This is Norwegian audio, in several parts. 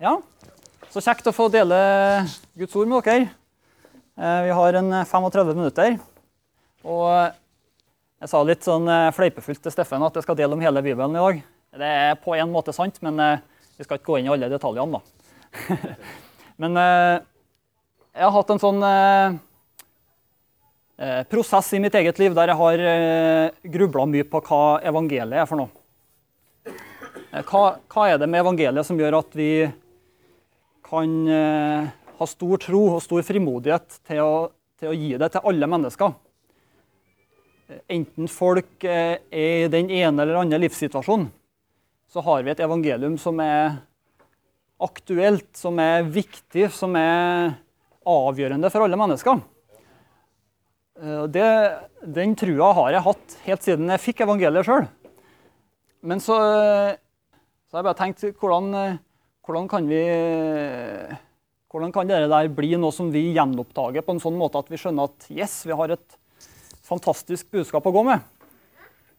Ja, så kjekt å få dele Guds ord med dere. Eh, Vi har en 35 minutter. Og jeg sa litt sånn eh, fleipefullt til Steffen at jeg skal dele om hele Bibelen i dag. Det er på en måte sant, men eh, vi skal ikke gå inn i alle detaljene, da. Men eh, jeg har hatt en sånn eh, eh, prosess i mitt eget liv der jeg har eh, grubla mye på hva evangeliet er for noe. Eh, Hva, hva er det med evangeliet som gjør at vi kan eh, ha stor tro og stor frimodighet til å, til å gi det til alle mennesker? Eh, Enten folk eh, er i den ene eller andre livssituasjonen, så har vi et evangelium som er aktuelt, som er viktig, som er avgjørende for alle mennesker. Eh, Det, den trua har jeg hatt helt siden jeg fikk evangeliet sjøl. Men så, så har jeg bare tenkt hvordan, eh, hvordan kan vi hvordan kan det der bli noe som vi gjenoppdager på en sånn måte at vi skjønner at yes, vi har et fantastisk budskap å gå med.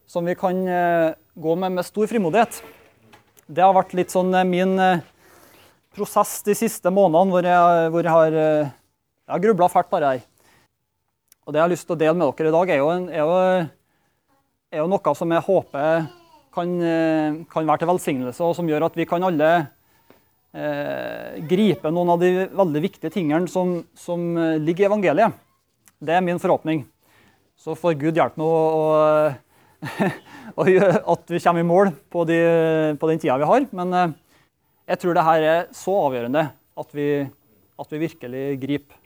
Som vi kan eh, gå med med stor frimodighet. Det har vært litt sånn eh, min eh, prosess de siste månedene hvor jeg, hvor jeg har, jeg har grubla fælt det her. Og det jeg har lyst til å dele med dere i dag, er jo, en, er jo, er jo noe som jeg håper kan, kan være til velsignelse, og som gjør at vi kan alle eh, gripe noen av de veldig viktige tingene som, som eh, ligger i evangeliet. Det er min forhåpning. Så får Gud hjelpe nå å, at vi kommer i mål på, de, på den tida vi har. Men eh, jeg tror det her er så avgjørende at vi, at vi virkelig griper.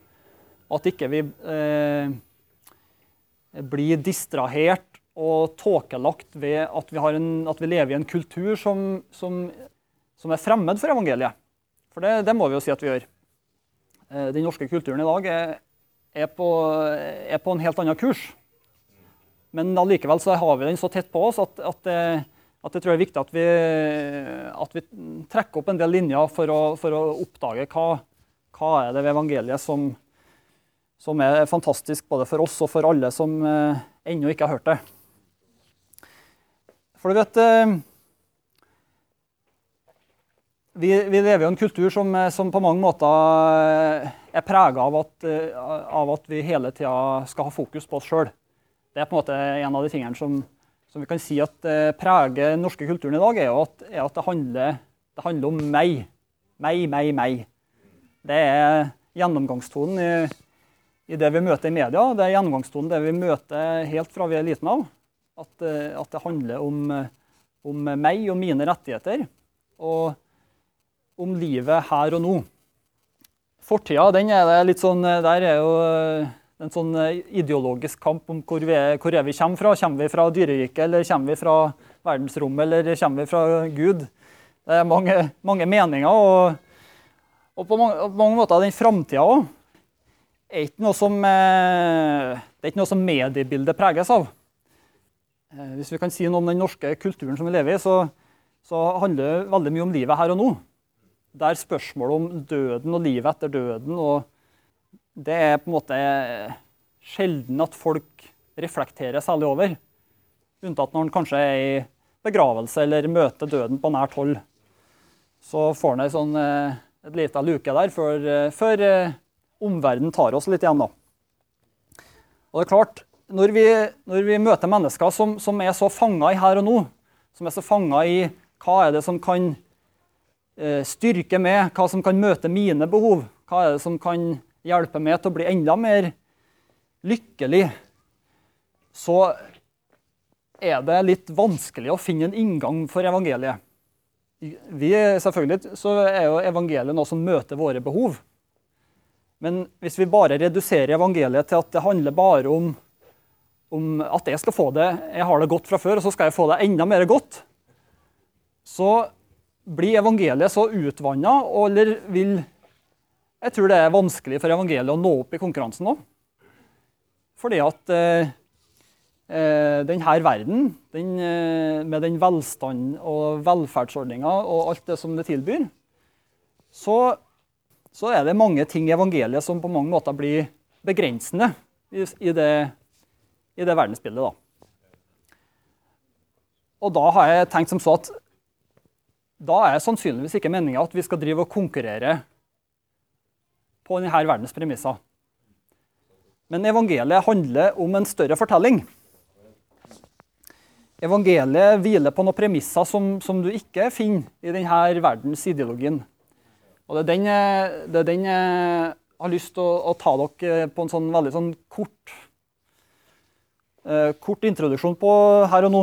At ikke vi eh, blir distrahert og tåkelagt ved at vi, en, at vi lever i en kultur som, som, som er fremmed for evangeliet. For det, det må vi jo si at vi gjør. Eh, Den norske kulturen i dag er, er, på, er på en helt annen kurs. Men allikevel så har vi den så tett på oss at, at, det, at jeg tror det er viktig at vi, at vi trekker opp en del linjer for å, for å oppdage hva, hva er det ved evangeliet som, som er fantastisk både for oss og for alle som eh, ennå ikke har hørt det. For du vet eh, vi, vi lever jo en kultur som, eh, som på mange måter eh, er prega av, eh, av at vi hele tida skal ha fokus på oss sjøl. Det er på en måte en av de tingene som, som vi kan si at preger den norske kulturen i dag, er jo at, er at det, handler, det handler om meg. Meg, meg, meg. Det er gjennomgangstonen i, i det vi møter i media. Det er gjennomgangstonen det vi møter helt fra vi er liten av. At, at det handler om, om meg og mine rettigheter. Og om livet her og nå. Fortida, den er det litt sånn Der er jo eh, en sånn eh, ideologisk kamp om hvor, vi er, hvor er vi kommer fra. Kommer vi fra dyreriket, eller kommer vi fra verdensrommet, eller kommer vi fra Gud? Det er mange, mange meninger. Og, og på, mange, på mange måter den framtida òg er ikke noe som eh, det er ikke noe som mediebildet preges av. Eh, Hvis vi kan si noe om den norske kulturen som vi lever i, så, så handler det veldig mye om livet her og nå. Der spørsmålet om døden og livet etter døden og det er på en måte sjelden at folk reflekterer særlig over. Unntatt når en kanskje er i begravelse eller møter døden på nært hold. Så får en ei sånn, eh, et lite luke der før, eh, før eh, omverdenen tar oss litt igjen. da. Og det er klart, Når vi, når vi møter mennesker som, som er så fanga i her og nå, som er så fanga i hva er det som kan styrke med, hva som kan møte mine behov, hva er det som kan hjelpe meg til å bli enda mer lykkelig, så er det litt vanskelig å finne en inngang for evangeliet. Vi, selvfølgelig så er jo evangeliet noe som møter våre behov. Men hvis vi bare reduserer evangeliet til at det handler bare om, om at jeg skal få det Jeg har det godt fra før, og så skal jeg få det enda mer godt. Så blir evangeliet så utvanna, eller vil Jeg tror det er vanskelig for evangeliet å nå opp i konkurransen nå. Fordi at eh, eh, denne verden, den, eh, med den velstand og velferdsordninga og alt det som det tilbyr, så, så er det mange ting i evangeliet som på mange måter blir begrensende i, i, det, i det verdensbildet. Da. Og da har jeg tenkt som så at da er sannsynligvis ikke meninga at vi skal drive og konkurrere på denne verdens premisser. Men evangeliet handler om en større fortelling. Evangeliet hviler på noen premisser som, som du ikke finner i denne verdens ideologien. Og det er den, det er den jeg har lyst til å, å, ta dere på en sånn veldig sånn kort, eh, kort introduksjon på her og nå.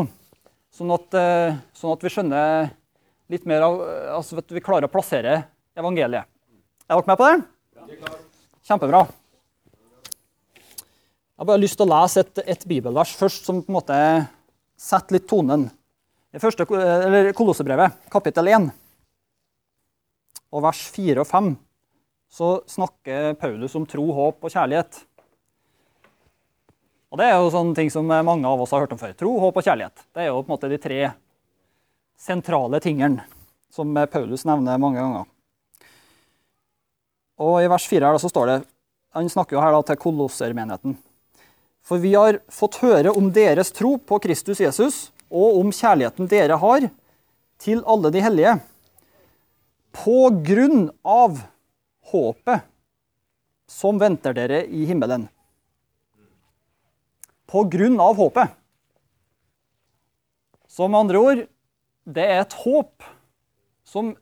Sånn at, eh, sånn at vi skjønner litt mer av altså at vi klarer å plassere evangeliet. Er dere med på det? Kjempebra. Jeg har bare lyst til å lese et, et bibelvers først, som på en måte setter litt tonen. I første Kolossebrevet, kapittel 1, og vers 4 og 5, så snakker Paulus om tro, håp og kjærlighet. Og Det er jo sånne ting som mange av oss har hørt om før. Tro, håp og kjærlighet. Det er jo på en måte de tre sentrale tingene som Paulus nevner mange ganger. Og I vers 4 her så står det Han snakker jo her da til kolossermenigheten. For vi har fått høre om deres tro på Kristus Jesus og om kjærligheten dere har til alle de hellige, på grunn av håpet som venter dere i himmelen. På grunn av håpet. Så med andre ord det er et håp som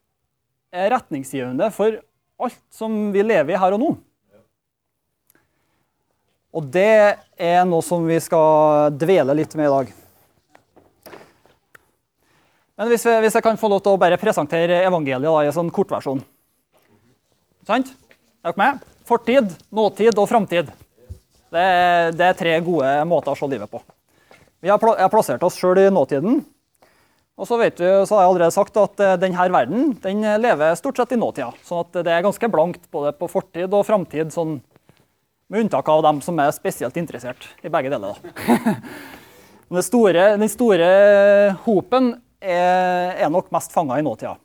er retningsgivende for alt som vi lever i her og nå. Og det er noe som vi skal dvele litt med i dag. Men hvis, vi, hvis jeg kan få lov til å bare presentere evangeliet da, i en sånn kortversjon. Sant? Er dere med? Fortid, nåtid og framtid. Det, det, er tre gode måter å se livet på. Vi har, har plassert oss sjøl i nåtiden. Og så, vet du, så har jeg allerede sagt at eh, denne verden den lever stort sett i nåtida. sånn at det er ganske blankt både på fortid og framtid. sånn med unntak av dem som er spesielt interessert i begge deler. Den store, den store hopen er, er, nok mest fanga i nåtida.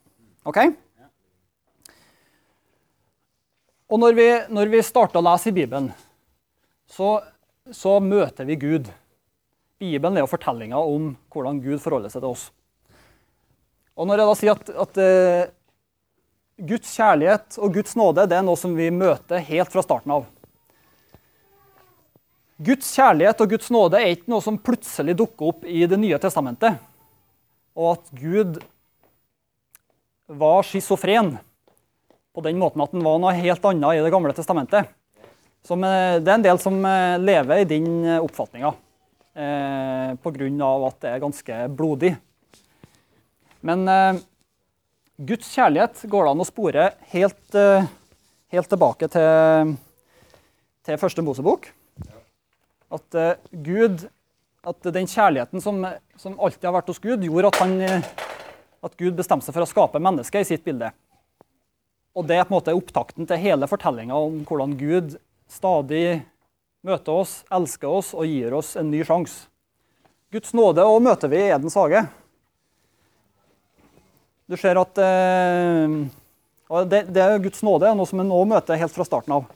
Ok? Og når vi, når vi starter å lese i Bibelen, så, så, møter vi Gud. Bibelen er jo fortellinga om hvordan Gud forholder seg til oss. Og når jeg da sier at, at uh, Guds kjærlighet og Guds nåde det er noe som vi møter helt fra starten av. Guds kjærlighet og Guds nåde er ikke noe som plutselig dukker opp i Det nye testamentet. Og at Gud var schizofren på den måten at han var noe helt annet i Det gamle testamentet. Som, eh, det er en del som eh, lever i den oppfatninga eh, pga. at det er ganske blodig. Men eh, Guds kjærlighet går det an å spore helt, eh, helt tilbake til, til første Mosebok. At uh, Gud, at den kjærligheten som, som, alltid har vært hos Gud, gjorde at, han, eh, at Gud bestemte seg for å skape mennesket i sitt bilde. Og det er på en måte opptakten til hele fortellinga om hvordan Gud stadig møter oss, elsker oss og gir oss en ny sjanse. Guds nåde og møter vi i Edens hage. Du ser at eh, det, det, er Guds nåde, noe som en nå møter helt fra starten av.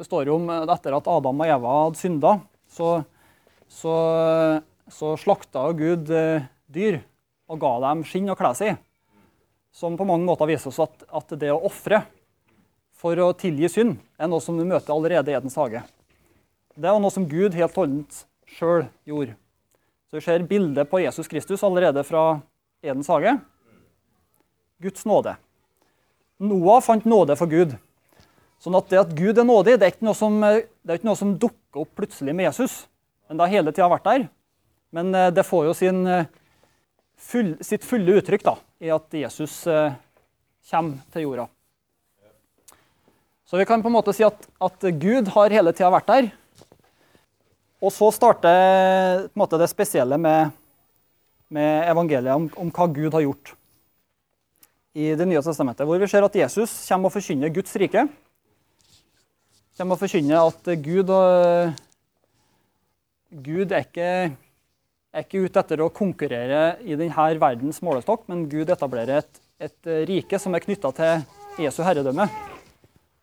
Det står jo om eh, etter at Adam og Eva hadde synda, så, så, så slakta Gud eh, dyr og ga dem skinn å kle seg i. Som på mange måter viser oss at, at det å ofre for å tilgi synd er noe som du møter allerede i Edens hage. Det er noe som Gud helt holdent sjøl gjorde. Så Vi ser bildet på Jesus Kristus allerede fra Edens hage. Guds nåde. Noah fant nåde for Gud. Sånn at det at Gud er nådig, det er ikke noe som, ikke noe som dukker opp plutselig med Jesus. Men det har hele tida vært der. Men eh, det får jo sin, eh, full, sitt fulle uttrykk da, i at Jesus eh, kommer til jorda. Så vi kan på en måte si at, at Gud har hele tida vært der. Og så starter måte, det spesielle med, med evangeliet om, om, hva Gud har gjort i Det nye testamentet, hvor vi ser at Jesus kommer og forkynner Guds rike kommer og forkynner at Gud, Gud er, ikke, er ikke ute etter å konkurrere i denne verdens målestokk, men Gud etablerer et, et rike som er knytta til Jesu herredømme,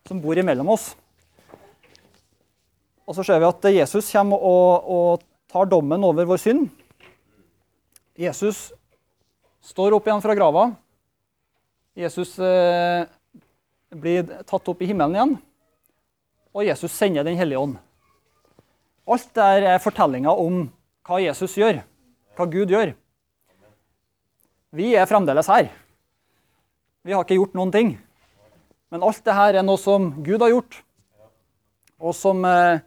som bor imellom oss. Og så ser vi at Jesus kommer og, og tar dommen over vår synd. Jesus står opp igjen fra grava. Jesus eh, blir tatt opp i himmelen igjen. Og Jesus sender Den hellige ånd. Alt der er fortellinga om hva Jesus gjør, hva Gud gjør. Vi er fremdeles her. Vi har ikke gjort noen ting. Men alt det her er noe som Gud har gjort, og som, eh,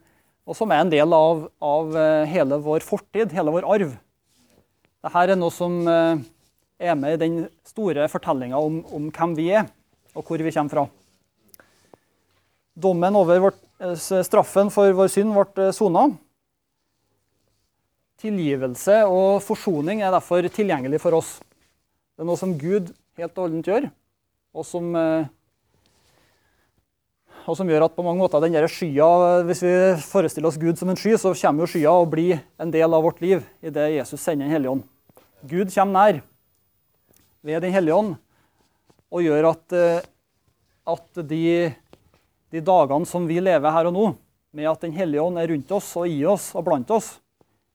og som er en del av, av, eh, hele vår fortid, hele vår arv. Dette er noe som eh, er med i den store fortellinga om, om, hvem vi er, og hvor vi kommer fra. Dommen over vårt, straffen for vår synd ble sona. Tilgivelse og forsoning er derfor tilgjengelig for oss. Det er noe som Gud helt og holdent gjør, og som, eh, og som, gjør at på mange måter den skya, Hvis vi forestiller oss Gud som en sky, så kommer jo skya og blir en del av vårt liv idet Jesus sender Den hellige ånd. Gud kommer nær ved Den hellige ånd og gjør at, eh, at de, de dagene som vi lever her og nå, med at Den hellige ånd er rundt oss og i oss og blant oss,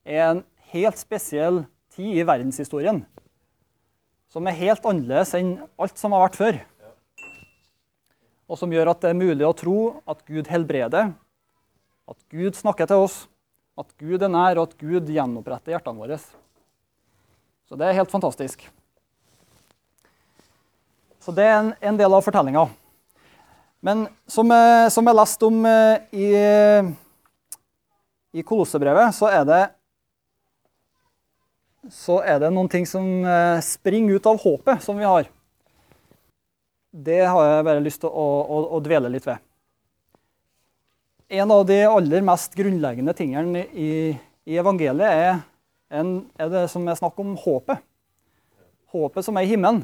er en helt spesiell tid i verdenshistorien. Som er helt annerledes enn alt som har vært før. Og som gjør at det er mulig å tro at Gud helbreder, at Gud snakker til oss, at Gud er nær, og at Gud gjenoppretter hjertene våre. Så det er helt fantastisk. Så det er en, del av fortellinga. Men som, eh, som jeg leste om eh, i, i Kolossebrevet, så er det så er det noen ting som eh, springer ut av håpet som vi har. Det har jeg bare lyst til å, å, å dvele litt ved. En av de aller mest grunnleggende tingene i, i evangeliet er, en, er, det som er snakk om håpet. Håpet som er i himmelen.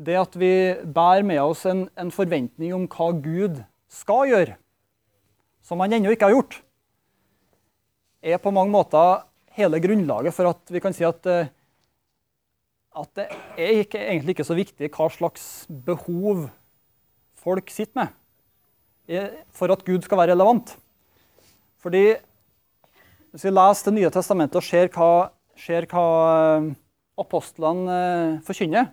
Det at vi bærer med oss en, en forventning om hva Gud skal gjøre, som han ennå ikke har gjort, er på mange måter hele grunnlaget for at vi kan si at, eh, at det er ikke, egentlig ikke så viktig hva slags behov folk sitter med for at Gud skal være relevant. Fordi hvis vi leser Det nye testamentet og ser hva, ser hva eh, apostlene eh, forkynner,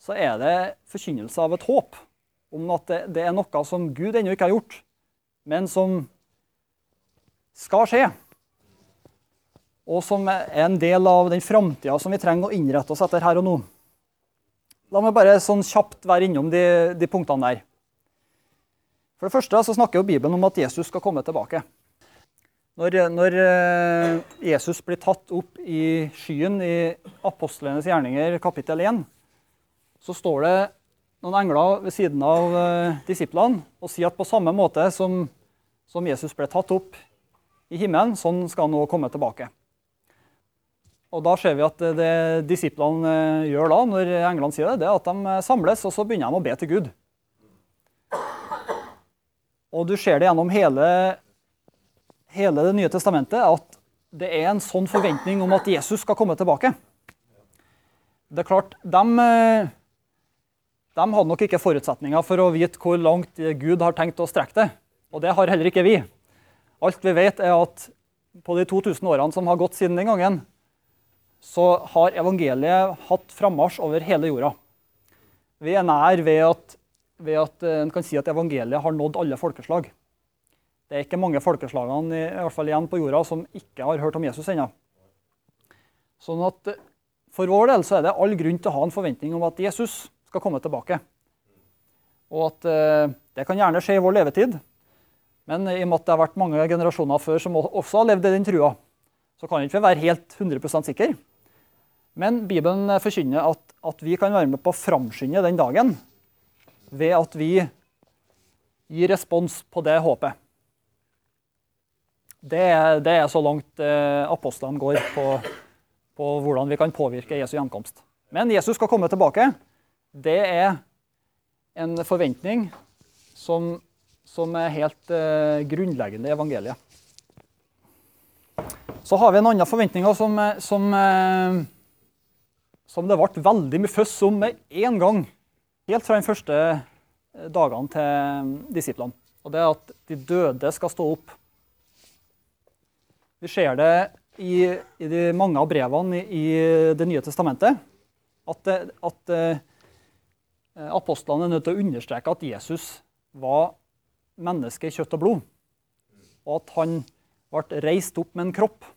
så er det forkynnelse av et håp om at det, det er noe som Gud ennå ikke har gjort, men som skal skje og som er en del av den framtida som vi trenger å innrette oss etter her og nå. La meg bare sånn kjapt være innom de, de punktene der. For det første så snakker jo Bibelen om at Jesus skal komme tilbake. Når, når eh, Jesus blir tatt opp i skyen i apostlenes gjerninger kapittel 1, så står det noen engler ved siden av eh, disiplene og sier at på samme måte som, som Jesus ble tatt opp i himmelen, sånn skal han nå komme tilbake. Og da ser vi at det disiplene eh, gjør da, når englene sier det, det er at de eh, samles og så begynner de å be til Gud. Og du ser det gjennom hele, hele Det nye testamentet at det er en sånn forventning om at Jesus skal komme tilbake. Det er klart, de, eh, de hadde nok ikke forutsetninger for å vite hvor langt Gud har tenkt å strekke det. Og det har heller ikke vi. Alt vi vet, er at på de 2000 årene som har gått siden den gangen, så har evangeliet hatt frammarsj over hele jorda. Vi er nær ved at, ved at eh, en kan si at evangeliet har nådd alle folkeslag. Det er ikke mange folkeslagene i, hvert fall igjen på jorda som ikke har hørt om Jesus ennå. Sånn at eh, For vår del så er det all grunn til å ha en forventning om at Jesus skal komme tilbake. Og at eh, det kan gjerne skje i vår levetid. Men i og med at det har vært mange generasjoner før som også har levd i den trua, så kan vi ikke være helt 100% sikre. Men Bibelen forkynner at, at, vi kan være med på å framskynde den dagen ved at vi gir respons på det håpet. Det, det er så langt eh, apostlene går på, på, hvordan vi kan påvirke Jesu gjenkomst. Men Jesus skal komme tilbake. Det er en forventning som, som er helt eh, grunnleggende i evangeliet. Så har vi en annen forventning som, som eh, som det ble veldig mye føss om med en gang. Helt fra de første eh, dagene til disiplene. Og det er at de døde skal stå opp. Vi ser det i, i de mange av brevene i, i Det nye testamentet. At, at uh, apostlene er nødt til å understreke at Jesus var menneske i kjøtt og blod. Og at han ble reist opp med en kropp.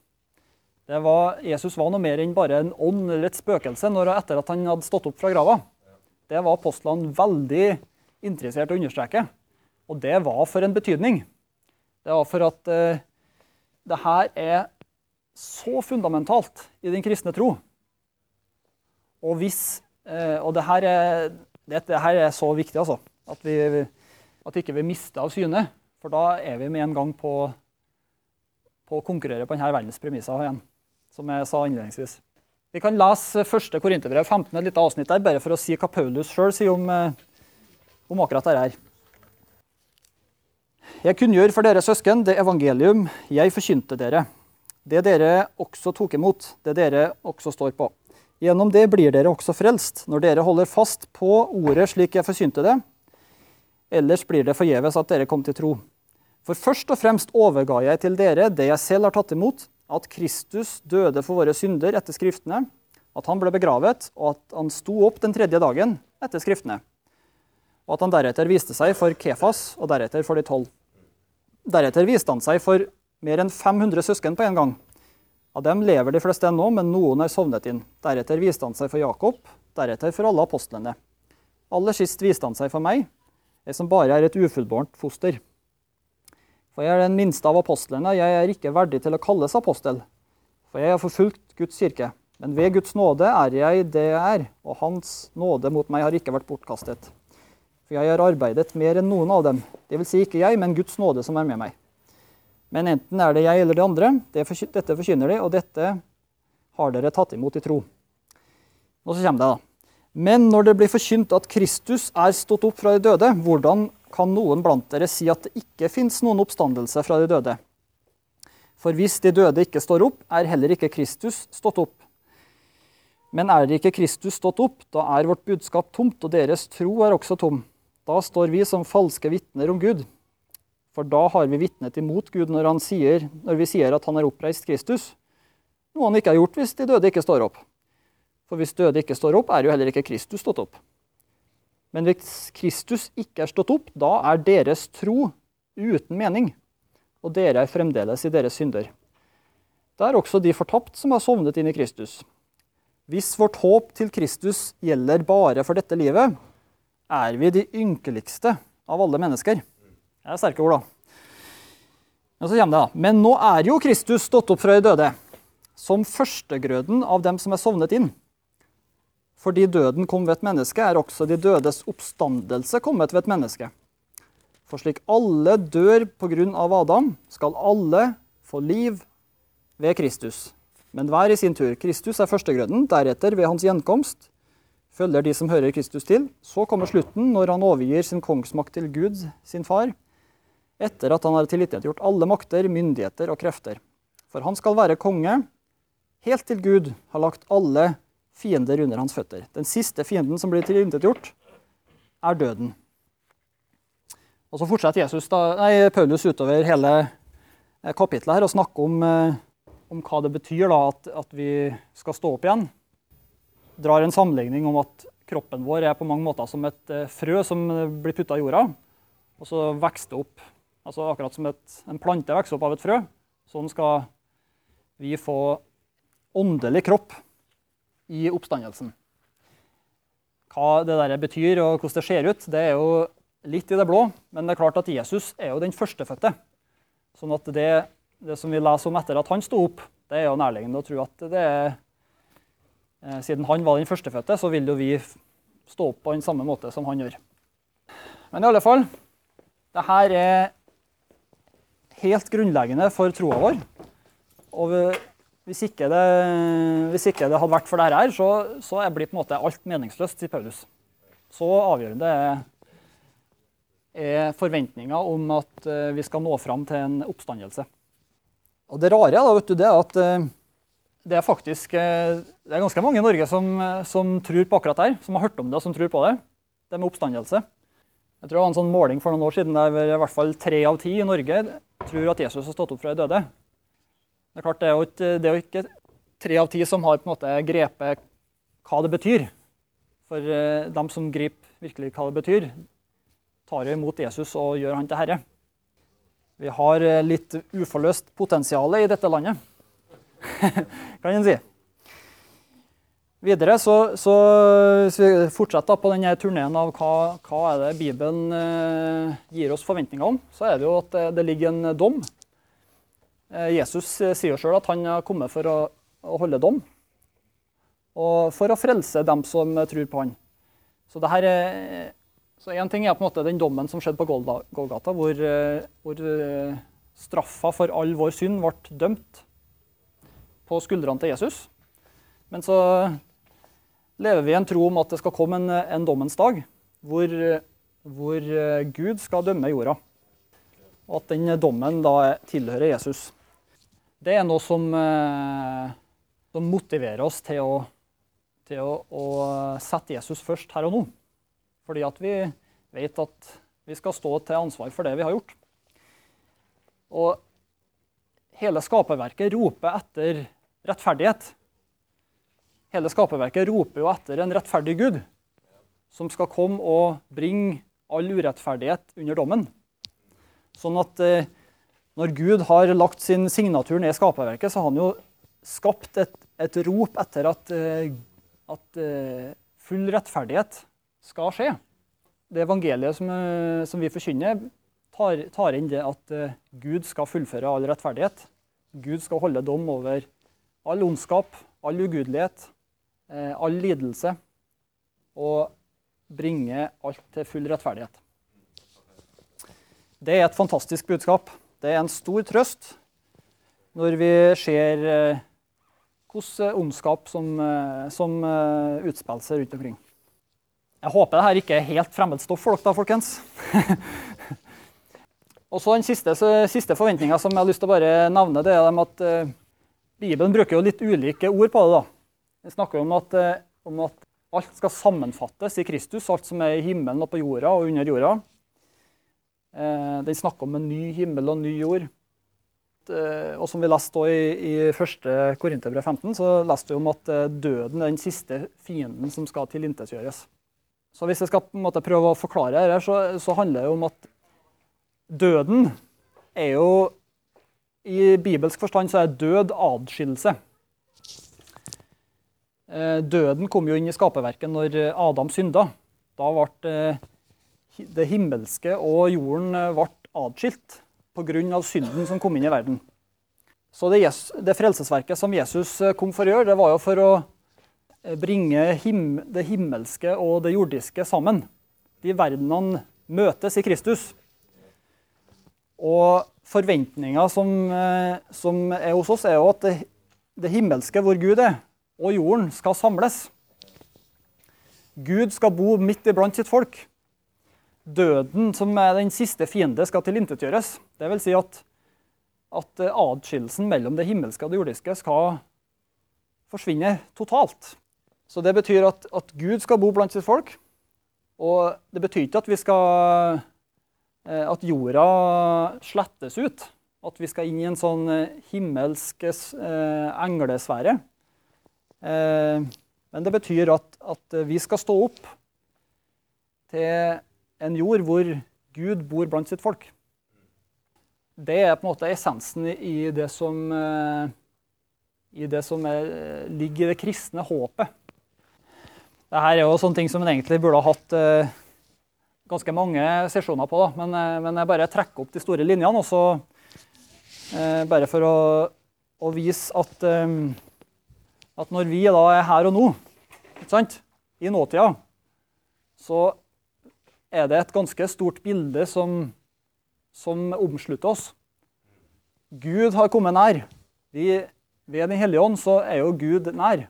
Var, Jesus var noe mer enn bare en ånd eller et spøkelse når, etter at han hadde stått opp fra grava. Det var apostlene veldig interessert i å understreke. Og det var for en betydning. Det var for at uh, det her er så fundamentalt i den kristne tro. Og hvis uh, Og det her, er, det, det her er så viktig, altså. At vi, at ikke vi mister av syne. For da er vi med en gang på, på å konkurrere på denne verdens premisser igjen som jeg sa innledningsvis. Vi kan lese første Korinterbrev 15, et lite avsnitt der, bare for å si hva Paulus sjøl sier om, eh, om, akkurat dette her. Jeg kunngjør for dere søsken det evangelium jeg forkynte dere, det dere også tok imot, det dere også står på. Gjennom det blir dere også frelst, når dere holder fast på ordet slik jeg forkynte det. Ellers blir det forgjeves at dere kom til tro. For først og fremst overga jeg til dere det jeg selv har tatt imot, at Kristus døde for våre synder etter Skriftene, at han ble begravet, og at han sto opp den tredje dagen etter Skriftene, og at han deretter viste seg for Kefas og deretter for de tolv. Deretter viste han seg for mer enn 500 søsken på en gang. Av dem lever de fleste ennå, men noen er sovnet inn. Deretter viste han seg for Jakob, deretter for alle apostlene. Aller sist viste han seg for meg, jeg som bare er et ufullbårent foster. For jeg er den minste av apostlene, jeg er ikke verdig til å kalles apostel. For jeg har forfulgt Guds kirke. Men ved Guds nåde er jeg det jeg er, og Hans nåde mot meg har ikke vært bortkastet. For jeg har arbeidet mer enn noen av dem. Det vil si ikke jeg, men Guds nåde som er med meg. Men enten er det jeg eller de andre, dette forkynner de, og dette har dere tatt imot i tro. Og så kommer det, da. Men når det blir forkynt at Kristus er stått opp fra de døde, hvordan kan noen blant dere si at det ikke fins noen oppstandelse fra de døde. For hvis de døde ikke står opp, er heller ikke Kristus stått opp. Men er ikke Kristus stått opp, da er vårt budskap tomt, og deres tro er også tom. Da står vi som falske vitner om Gud. For da har vi vitnet imot Gud når, sier, når vi sier at han er oppreist Kristus, noe han ikke har gjort hvis de døde ikke står opp. For hvis døde ikke står opp, er jo heller ikke Kristus stått opp. Men hvis Kristus ikke er stått opp, da er deres tro uten mening, og dere er fremdeles i deres synder. Det er også de fortapt som har sovnet inn i Kristus. Hvis vårt håp til Kristus gjelder bare for dette livet, er vi de ynkeligste av alle mennesker. Det er sterke ord, da. Men så det, da. Men nå er jo Kristus stått opp fra de døde, som førstegrøden av dem som er sovnet inn. Fordi døden kom ved et menneske, er også de dødes oppstandelse kommet ved et menneske. For slik alle dør på grunn av Adam, skal alle få liv ved Kristus. Men hver i sin tur. Kristus er førstegrøden, deretter ved hans gjenkomst følger de som hører Kristus til. Så kommer slutten, når han overgir sin kongsmakt til Gud, sin far, etter at han har tilintetgjort alle makter, myndigheter og krefter. For han skal være konge, helt til Gud har lagt alle fiender under hans føtter. Den siste fienden som blir tilintetgjort, er døden. Og Så fortsetter Jesus da, nei, Paulus utover hele kapitlet kapittelet her og snakker om, eh, om hva det betyr da, at, at, vi skal stå opp igjen. Drar en sammenligning om at kroppen vår er på mange måter som et eh, frø som blir putta i jorda. Og så vokser det opp. Altså Akkurat som et, en plante vokser opp av et frø. Sånn skal vi få åndelig kropp i oppstandelsen. Hva det der betyr og hvordan det ser ut, det er jo litt i det blå. Men det er klart at Jesus er jo den førstefødte. Sånn at det, det som vi leser om etter at han sto opp, det er jo nærliggende å tro at det er eh, Siden han var den førstefødte, så vil jo vi stå opp på den samme måte som han gjør. Men i alle fall, det her er helt grunnleggende for troa vår. Og hvis ikke, det, hvis ikke det, hadde vært for dette, her, så, så blir på en måte alt meningsløst, sier Paulus. Så avgjørende er, er forventninga om at uh, vi skal nå fram til en oppstandelse. Og Det rare da, vet du, det er at uh, det er faktisk uh, det er ganske mange i Norge som, som, tror på akkurat det her, som har hørt om det og som tror på det. Det med oppstandelse. Jeg tror det var en sånn måling for noen år siden der i hvert fall tre av ti i Norge tror at Jesus har stått opp fra de døde. Det er klart, det er jo ikke, det er jo ikke tre av ti som har på en måte grepet hva det betyr. For eh, dem som griper virkelig hva det betyr, tar jo imot Jesus og gjør han til herre. Vi har eh, litt uforløst potensial i dette landet, kan en si. Videre så, så Hvis vi fortsetter på denne turneen av hva, hva er det Bibelen eh, gir oss forventninger om, så er det jo at det, det ligger en dom. Eh, Jesus eh, sier sjøl at han har kommet for å, å, holde dom. Og for å frelse dem som tror på han. Så det her er, så Én ting er på en måte den dommen som skjedde på Golgata, hvor, eh, hvor eh, straffa for all vår synd ble dømt på skuldrene til Jesus. Men så lever vi i en tro om at det skal komme en, en dommens dag hvor, hvor, eh, Gud skal dømme jorda. Og at den dommen da tilhører Jesus. Det er noe som, eh, som motiverer oss til, å, til å, å, sette Jesus først her og nå. Fordi at vi vet at vi skal stå til ansvar for det vi har gjort. Og hele skaperverket roper etter rettferdighet. Hele skaperverket roper jo etter en rettferdig Gud som skal komme og bringe all urettferdighet under dommen. Sånn at eh, når Gud har lagt sin signatur ned i skaperverket, så har han jo skapt et, et rop etter at, eh, at eh, full rettferdighet skal skje. Det evangeliet som, eh, som vi forkynner, tar, tar, inn det at Gud skal fullføre all rettferdighet. Gud skal holde dom over all ondskap, all ugudelighet, all lidelse og bringe alt til full rettferdighet. Det er et fantastisk budskap. Det er en stor trøst når vi ser hvilken hvordan ondskap som, eh, som utspiller seg rundt omkring. Jeg håper dette ikke er helt fremmedstoff for dere, da, folkens. og så Den siste, siste forventninga som jeg har lyst til å bare nevne, det er at Bibelen bruker jo litt ulike ord på det. da. Vi snakker om at, eh, om at, alt skal sammenfattes i Kristus, alt som er i himmelen og på jorda og under jorda. Eh, den snakker om en ny himmel og ny jord. Eh, og som vi leste i, i 1. Korinterbrev 15, så leste vi om at døden er den siste fienden som skal tilintetgjøres. Så hvis jeg skal måte prøve å forklare dette, så, så handler det om at døden er jo I bibelsk forstand så er død adskillelse. Eh, døden kom jo inn i skaperverket når eh, Adam synda. Da ble eh, det himmelske og jorden ble atskilt pga. synden som kom inn i verden. Så det, det, frelsesverket som Jesus kom for å gjøre, det var jo for å bringe him, det himmelske og det jordiske sammen. De verdenene møtes i Kristus. Og forventninga som, som, er hos oss, er jo at det, det himmelske, hvor Gud er, og jorden skal samles. Gud skal bo midt iblant sitt folk. Døden, som er den siste fiende, skal tilintetgjøres. Det vil si at, at adskillelsen mellom det himmelske og det jordiske skal forsvinne totalt. Så det betyr at, at, Gud skal bo blant sitt folk. Og det betyr ikke at, vi skal, eh, at jorda slettes ut. At vi skal inn i en sånn eh, himmelsk eh, englesfære. Eh, men det betyr at, at, vi skal stå opp til en jord hvor Gud bor blant sitt folk. Det er på en måte essensen i det som, eh, i det som er, ligger i det kristne håpet. Dette er jo sånne ting som en egentlig burde ha hatt eh, ganske mange sesjoner på. Men, men, jeg bare trekker opp de store linjene. Også, bare for å, å vise at at når vi da er her og nå, i nåtida, så er det et ganske stort bilde som, som omslutter oss. Gud har kommet nær. Vi, ved Den hellige ånd så er jo Gud nær.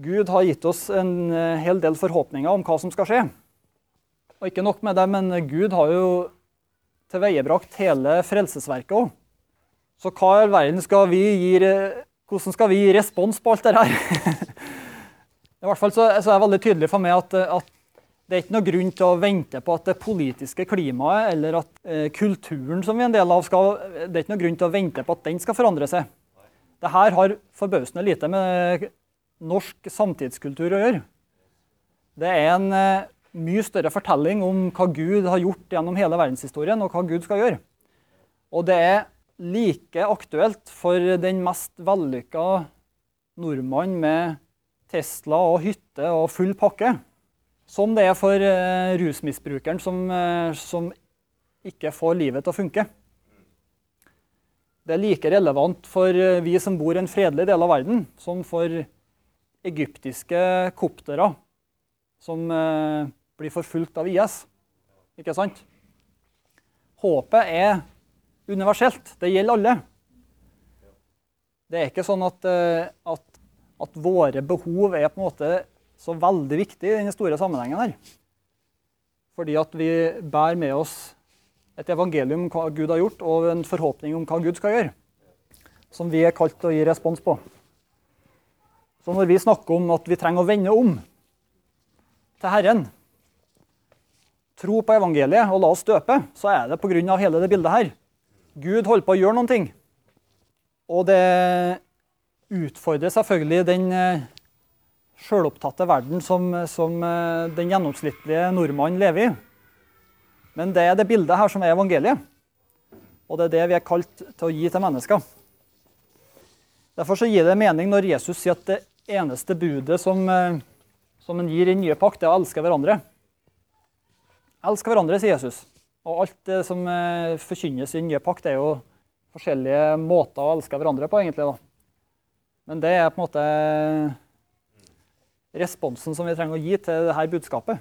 Gud har gitt oss en eh, hel del forhåpninger om hva som skal skje. Og ikke nok med det, men Gud har jo tilveiebrakt hele frelsesverket òg. Så hva i all verden skal vi gi hvordan skal vi gi respons på alt dette her? I hvert fall så, så er det veldig tydelig for meg at, at, det er ikke noe grunn til å vente på at det politiske klimaet eller at eh, kulturen som vi er en del av, skal, det er ikke noe grunn til å vente på at den skal forandre seg. Dette har forbausende lite med, norsk samtidskultur å gjøre. Det er en eh, mye større fortelling om hva Gud har gjort gjennom hele verdenshistorien, og hva Gud skal gjøre. Og det er like aktuelt for den mest vellykka nordmann med Tesla og hytte og full pakke, som det er for uh, rusmisbrukeren som, uh, som ikke får livet til å funke. Det er like relevant for uh, vi som bor i en fredelig del av verden, som for egyptiske koptere som blir forfulgt av IS. Ikke sant? Håpet er universelt. Det gjelder alle. Det er ikke sånn at, at, at, våre behov er på en måte så veldig viktig i den store sammenhengen her. Fordi at vi bærer med oss et evangelium om hva Gud har gjort, og en forhåpning om hva Gud skal gjøre. Som vi er kalt til å gi respons på. Så når vi snakker om at vi trenger å vende om til Herren, tro på evangeliet og la oss døpe, så er det pga. hele det bildet her. Gud holder på å gjøre noen ting. Og det utfordrer selvfølgelig den eh, sjølopptatte verden som, som eh, den gjennomsnittlige nordmann lever i. Men det er det bildet her som er evangeliet. Og det er det vi er kalt til å gi til mennesker. Derfor gir det mening når Jesus sier at det eneste budet som, eh, som en gir i nye pakt, er å elske hverandre. Elske hverandre, sier Jesus. Og alt det som eh, forkynnes i nye pakt, er jo forskjellige måter å elske hverandre på, egentlig. da. Men det er på en måte responsen som vi trenger å gi til dette budskapet.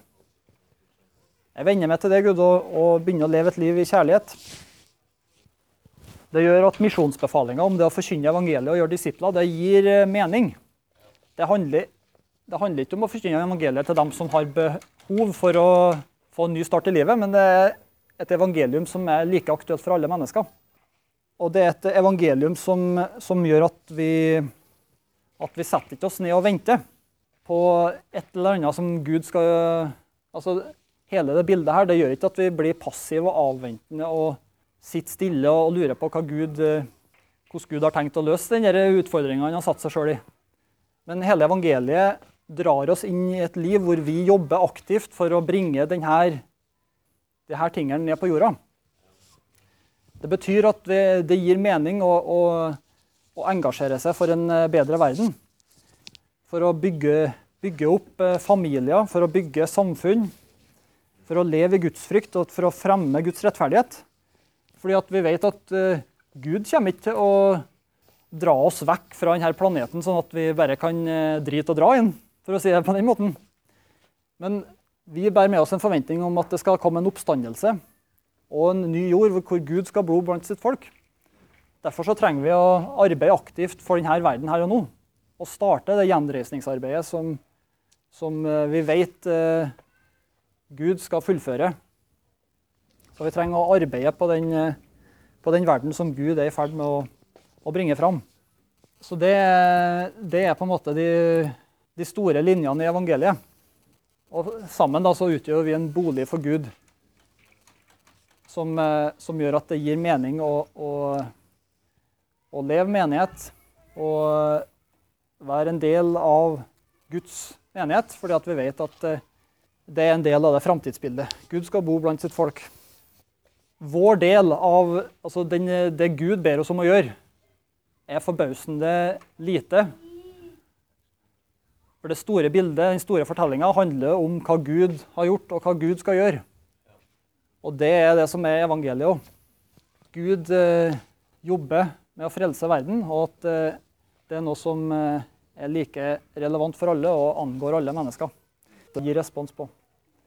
Jeg venner meg til det, Gud, og, og begynner å leve et liv i kjærlighet. Det gjør at misjonsbefalinga om det å forkynne evangeliet og gjøre disipler, det gir eh, mening. Det handler, det handler ikke om å forkynne evangeliet til dem som har behov for å få en ny start i livet, men det er et evangelium som er like aktuelt for alle mennesker. Og det er et evangelium som, som gjør at vi, at vi setter ikke oss ned og venter på et eller annet som Gud skal altså Hele det bildet her det gjør ikke at vi blir passive og avventende og sitter stille og lurer på hva Gud, hvordan Gud har tenkt å løse denne utfordringa han har satt seg sjøl i. Men hele evangeliet drar oss inn i et liv hvor vi jobber aktivt for å bringe denne denne tingene ned på jorda. Det betyr at det gir mening å, å, å, engasjere seg for en eh, bedre verden. For å bygge, bygge, opp eh, familier, for å bygge samfunn. For å leve i gudsfrykt og for å fremme Guds rettferdighet. Fordi at vi vet at uh, Gud kommer ikke til å dra oss vekk fra denne planeten sånn at vi bare kan uh, drite og dra inn, for å si det på den måten. Men vi bærer med oss en forventning om at det skal komme en oppstandelse og en ny jord hvor Gud skal bo blant sitt folk. Derfor så trenger vi å arbeide aktivt for denne verden her og nå. Og starte det gjenreisningsarbeidet som, som eh, vi vet eh, Gud skal fullføre. Så vi trenger å arbeide på den, eh, på den verden som Gud er i ferd med å, å bringe fram. Så det, det, er på en måte de, de store linjene i evangeliet. Og sammen da, så utgjør vi en bolig for Gud som, eh, som gjør at det gir mening å, å, å, leve menighet og være en del av Guds menighet, fordi at vi vet at eh, det er en del av det framtidsbildet. Gud skal bo blant sitt folk. Vår del av altså den, det Gud ber oss om å gjøre, er forbausende lite for det store bildet, den store fortellinga, handler om hva Gud har gjort, og hva Gud skal gjøre. Og det er det som er evangeliet òg. Gud eh, jobber med å frelse verden, og at eh, det er noe som eh, er like relevant for alle og angår alle mennesker. Det gir respons på.